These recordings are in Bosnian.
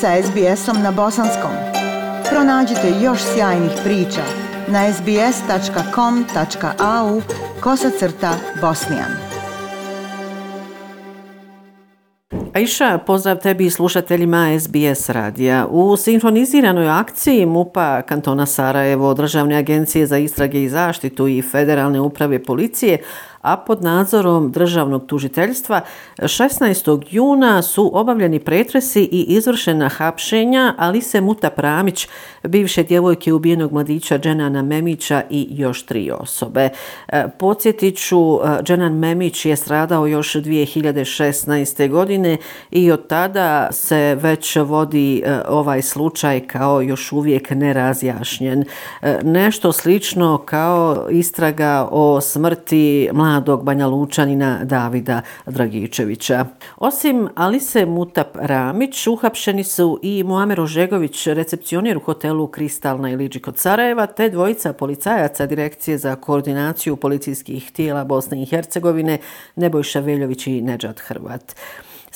sa SBS-om na bosanskom. Pronađite još sjajnih priča na sbs.com.au kosacrta bosnijan. Aisha, pozdrav tebi i slušateljima SBS radija. U sinhroniziranoj akciji MUPA kantona Sarajevo, Državne agencije za istrage i zaštitu i Federalne uprave policije a pod nadzorom državnog tužiteljstva 16. juna su obavljeni pretresi i izvršena hapšenja Alise Muta Pramić, bivše djevojke ubijenog mladića Dženana Memića i još tri osobe. E, Podsjetiću, e, Dženan Memić je stradao još 2016. godine i od tada se već vodi e, ovaj slučaj kao još uvijek nerazjašnjen. Nešto slično kao istraga o smrti mladića mladog Banja Lučanina Davida Dragičevića. Osim Alise Mutap Ramić, uhapšeni su i Muamer Ožegović, recepcionir u hotelu Kristalna na Liđi kod Sarajeva, te dvojica policajaca Direkcije za koordinaciju policijskih tijela Bosne i Hercegovine, Nebojša Veljović i Nedžad Hrvat.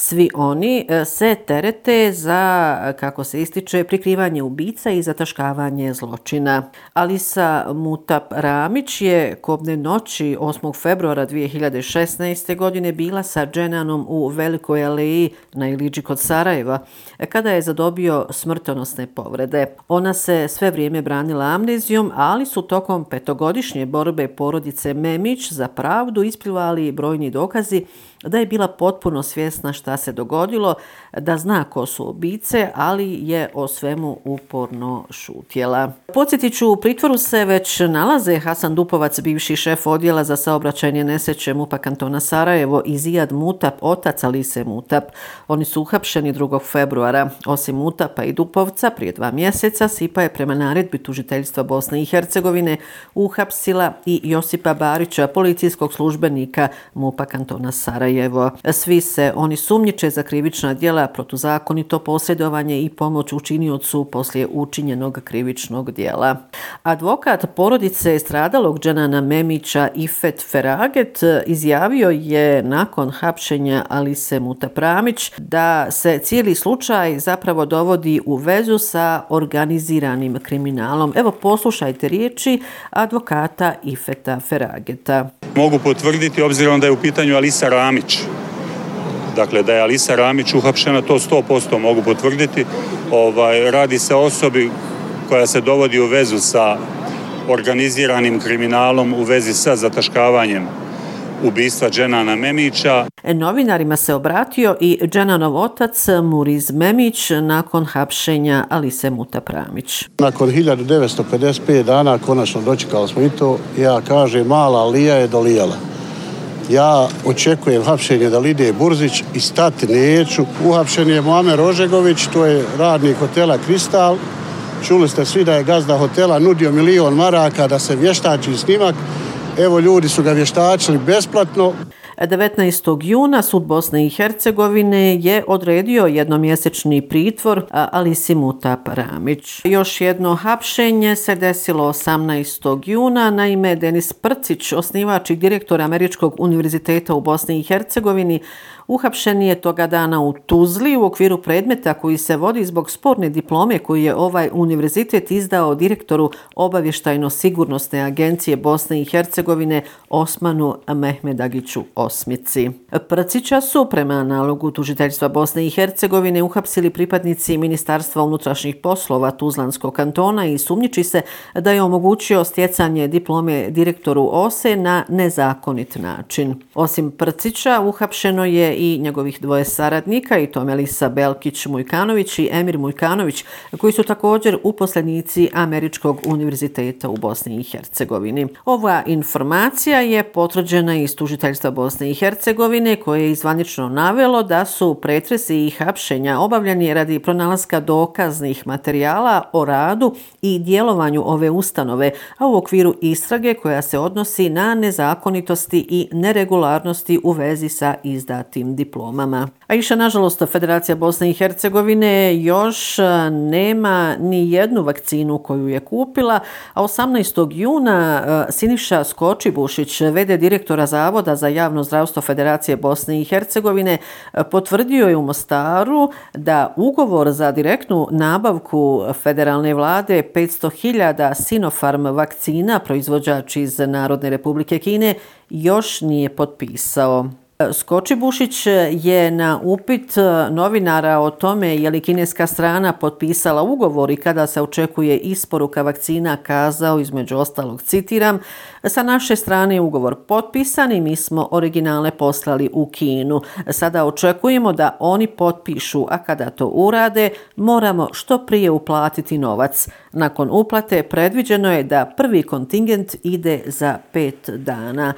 Svi oni e, se terete za, kako se ističe, prikrivanje ubica i zataškavanje zločina. Alisa Mutap Ramić je kobne noći 8. februara 2016. godine bila sa Dženanom u Velikoj aleji na Iliđi kod Sarajeva, e, kada je zadobio smrtonosne povrede. Ona se sve vrijeme branila amnezijom, ali su tokom petogodišnje borbe porodice Memić za pravdu isplivali brojni dokazi da je bila potpuno svjesna šta se dogodilo, da zna ko su obice, ali je o svemu uporno šutjela. Podsjetit ću, u pritvoru se već nalaze Hasan Dupovac, bivši šef odjela za saobraćajnje neseće MUPA kantona Sarajevo i Zijad Mutap, otac Alise Mutap. Oni su uhapšeni 2. februara. Osim Mutapa i Dupovca, prije dva mjeseca, Sipa je prema naredbi tužiteljstva Bosne i Hercegovine uhapsila i Josipa Barića, policijskog službenika MUPA kantona Sarajevo. Sarajevo. Svi se oni sumnjiče za krivična djela, protuzakonito posjedovanje i pomoć učiniocu poslije učinjenog krivičnog djela. Advokat porodice stradalog Dženana Memića Ifet Feraget izjavio je nakon hapšenja Alise Mutapramić da se cijeli slučaj zapravo dovodi u vezu sa organiziranim kriminalom. Evo poslušajte riječi advokata Ifeta Ferageta. Mogu potvrditi, obzirom da je u pitanju Alisa Ramić. Dakle, da je Alisa Ramić uhapšena, to 100% mogu potvrditi. Ovaj, radi se o osobi koja se dovodi u vezu sa organiziranim kriminalom u vezi sa zataškavanjem ubistva Dženana Memića. Novinarima se obratio i Dženanov otac Muriz Memić nakon hapšenja Alise Muta Pramić. Nakon 1955 dana konačno dočekali smo i to. Ja kažem, mala Alija je dolijala. Ja očekujem hapšenje da Lidije Burzić i stati neću. Uhapšen je Moamer Rožegović, to je radnik hotela Kristal. Čuli ste svi da je gazda hotela nudio milion maraka da se vještači snimak. Evo ljudi su ga vještačili besplatno. 19. juna sud Bosne i Hercegovine je odredio jednomjesečni pritvor Alisi Mutap Ramić. Još jedno hapšenje se desilo 18. juna. Naime, Denis Prcić, osnivač i direktor Američkog univerziteta u Bosni i Hercegovini, Uhapšen je toga dana u Tuzli u okviru predmeta koji se vodi zbog sporne diplome koji je ovaj univerzitet izdao direktoru obavještajno-sigurnosne agencije Bosne i Hercegovine Osmanu Mehmedagiću Osmici. Prcića su prema nalogu tužiteljstva Bosne i Hercegovine uhapsili pripadnici Ministarstva unutrašnjih poslova Tuzlanskog kantona i sumnjiči se da je omogućio stjecanje diplome direktoru OSE na nezakonit način. Osim Prcića, uhapšeno je i njegovih dvoje saradnika, i to Melisa Belkić-Mujkanović i Emir Mujkanović, koji su također uposlenici Američkog univerziteta u Bosni i Hercegovini. Ova informacija je potvrđena iz tužiteljstva Bosne i Hercegovine, koje je izvanično navelo da su pretresi i hapšenja obavljeni radi pronalaska dokaznih materijala o radu i djelovanju ove ustanove, a u okviru istrage koja se odnosi na nezakonitosti i neregularnosti u vezi sa izdatim diplomama. A iša, nažalost, Federacija Bosne i Hercegovine još e, nema ni jednu vakcinu koju je kupila, a 18. juna e, Siniša Skočibušić, vede direktora Zavoda za javno zdravstvo Federacije Bosne i Hercegovine, e, potvrdio je u Mostaru da ugovor za direktnu nabavku federalne vlade 500.000 Sinopharm vakcina proizvođač iz Narodne republike Kine još nije potpisao. Skočibušić je na upit e, novinara o tome je li kineska strana potpisala ugovor i kada se očekuje isporuka vakcina kazao između ostalog, citiram, sa naše strane je ugovor potpisan i mi smo originale poslali u Kinu. Sada očekujemo da oni potpišu, a kada to urade, moramo što prije uplatiti novac. Nakon uplate predviđeno je da prvi kontingent ide za pet dana.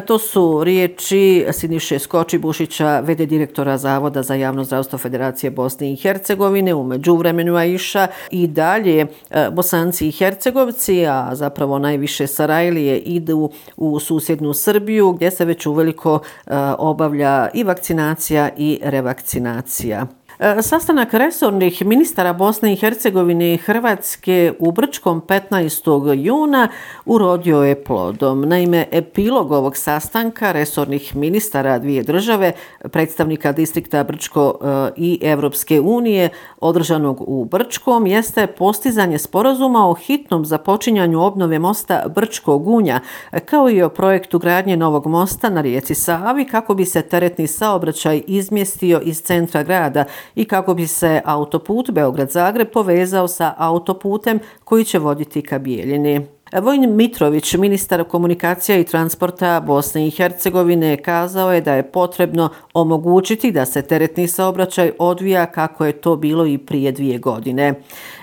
To su riječi Siniše Skočibušića, vede direktora Zavoda za javno zdravstvo Federacije Bosne i Hercegovine, u međuvremenu Aisha i dalje e, Bosanci i Hercegovci, a zapravo najviše Sarajlije idu u susjednu Srbiju gdje se već uveliko e, obavlja i vakcinacija i revakcinacija. E, sastanak resornih ministara Bosne i Hercegovine i Hrvatske u Brčkom 15. juna urodio je plodom. Naime, epilog ovog sastanka resornih ministara dvije države, predstavnika distrikta Brčko e, i Evropske unije, održanog u Brčkom, jeste postizanje sporazuma o hitnom započinjanju obnove mosta Brčko-Gunja, kao i o projektu gradnje novog mosta na rijeci Savi, kako bi se teretni saobraćaj izmjestio iz centra grada i kako bi se autoput Beograd-Zagreb povezao sa autoputem koji će voditi ka Bijeljini. E, Vojn Mitrović, ministar komunikacija i transporta Bosne i Hercegovine, kazao je da je potrebno omogućiti da se teretni saobraćaj odvija kako je to bilo i prije dvije godine.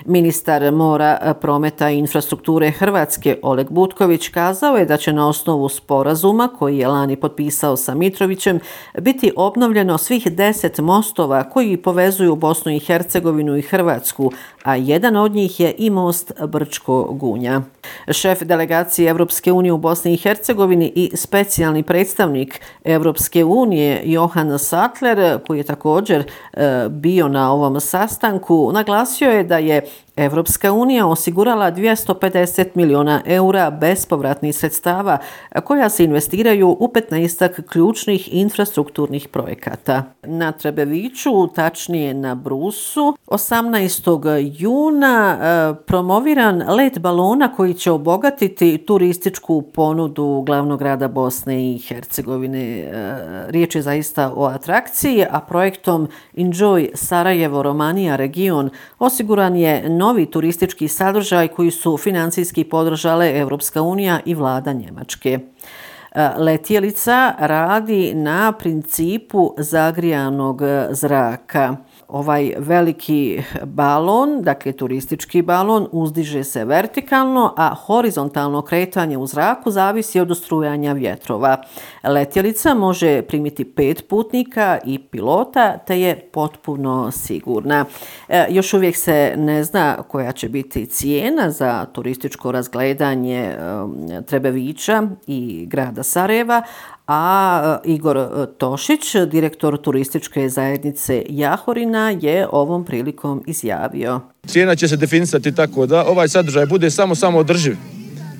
Ministar mora e, prometa i infrastrukture Hrvatske Oleg Butković kazao je da će na osnovu sporazuma koji je lani potpisao sa Mitrovićem biti obnovljeno svih deset mostova koji povezuju Bosnu i Hercegovinu i Hrvatsku, a jedan od njih je i most Brčko-Gunja. Šef delegacije Evropske unije u Bosni i Hercegovini i specijalni predstavnik Evropske unije Johan Sattler, koji je također e, bio na ovom sastanku, naglasio je da je Evropska unija osigurala 250 miliona eura bespovratnih sredstava koja se investiraju u 15 ključnih infrastrukturnih projekata. Na Trebeviću, tačnije na Brusu, 18. juna e, promoviran let balona koji će obogatiti turističku ponudu glavnog grada Bosne i Hercegovine. E, riječ je zaista o atrakciji, a projektom Enjoy Sarajevo Romanija region osiguran je novi turistički sadržaj koji su financijski podržale Evropska unija i vlada Njemačke. E, letjelica radi na principu zagrijanog zraka ovaj veliki balon, dakle turistički balon, uzdiže se vertikalno, a horizontalno kretanje u zraku zavisi od ustrujanja vjetrova. Letjelica može primiti pet putnika i pilota, te je potpuno sigurna. E, još uvijek se ne zna koja će biti cijena za turističko razgledanje e, Trebevića i grada Sarajeva, a e, Igor e, Tošić, direktor turističke zajednice Jahorina, je ovom prilikom izjavio. Cijena će se definisati tako da ovaj sadržaj bude samo samo održiv,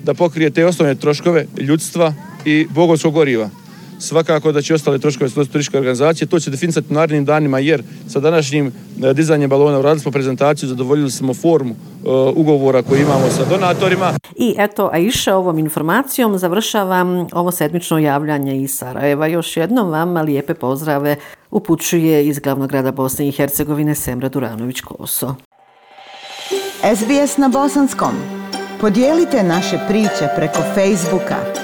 da pokrije te osnovne troškove ljudstva i bogovskog goriva svakako da će ostale troškove turističke organizacije, to će definisati u narednim danima, jer sa današnjim e, dizanjem balona uradili smo prezentaciju, zadovoljili smo formu uh, ugovora koji imamo sa donatorima. I eto, a iša ovom informacijom završavam ovo sedmično javljanje iz Sarajeva. Još jednom vam lijepe pozdrave upućuje iz glavnog grada Bosne i Hercegovine Semra Duranović-Koso. SBS na Bosanskom. Podijelite naše priče preko Facebooka.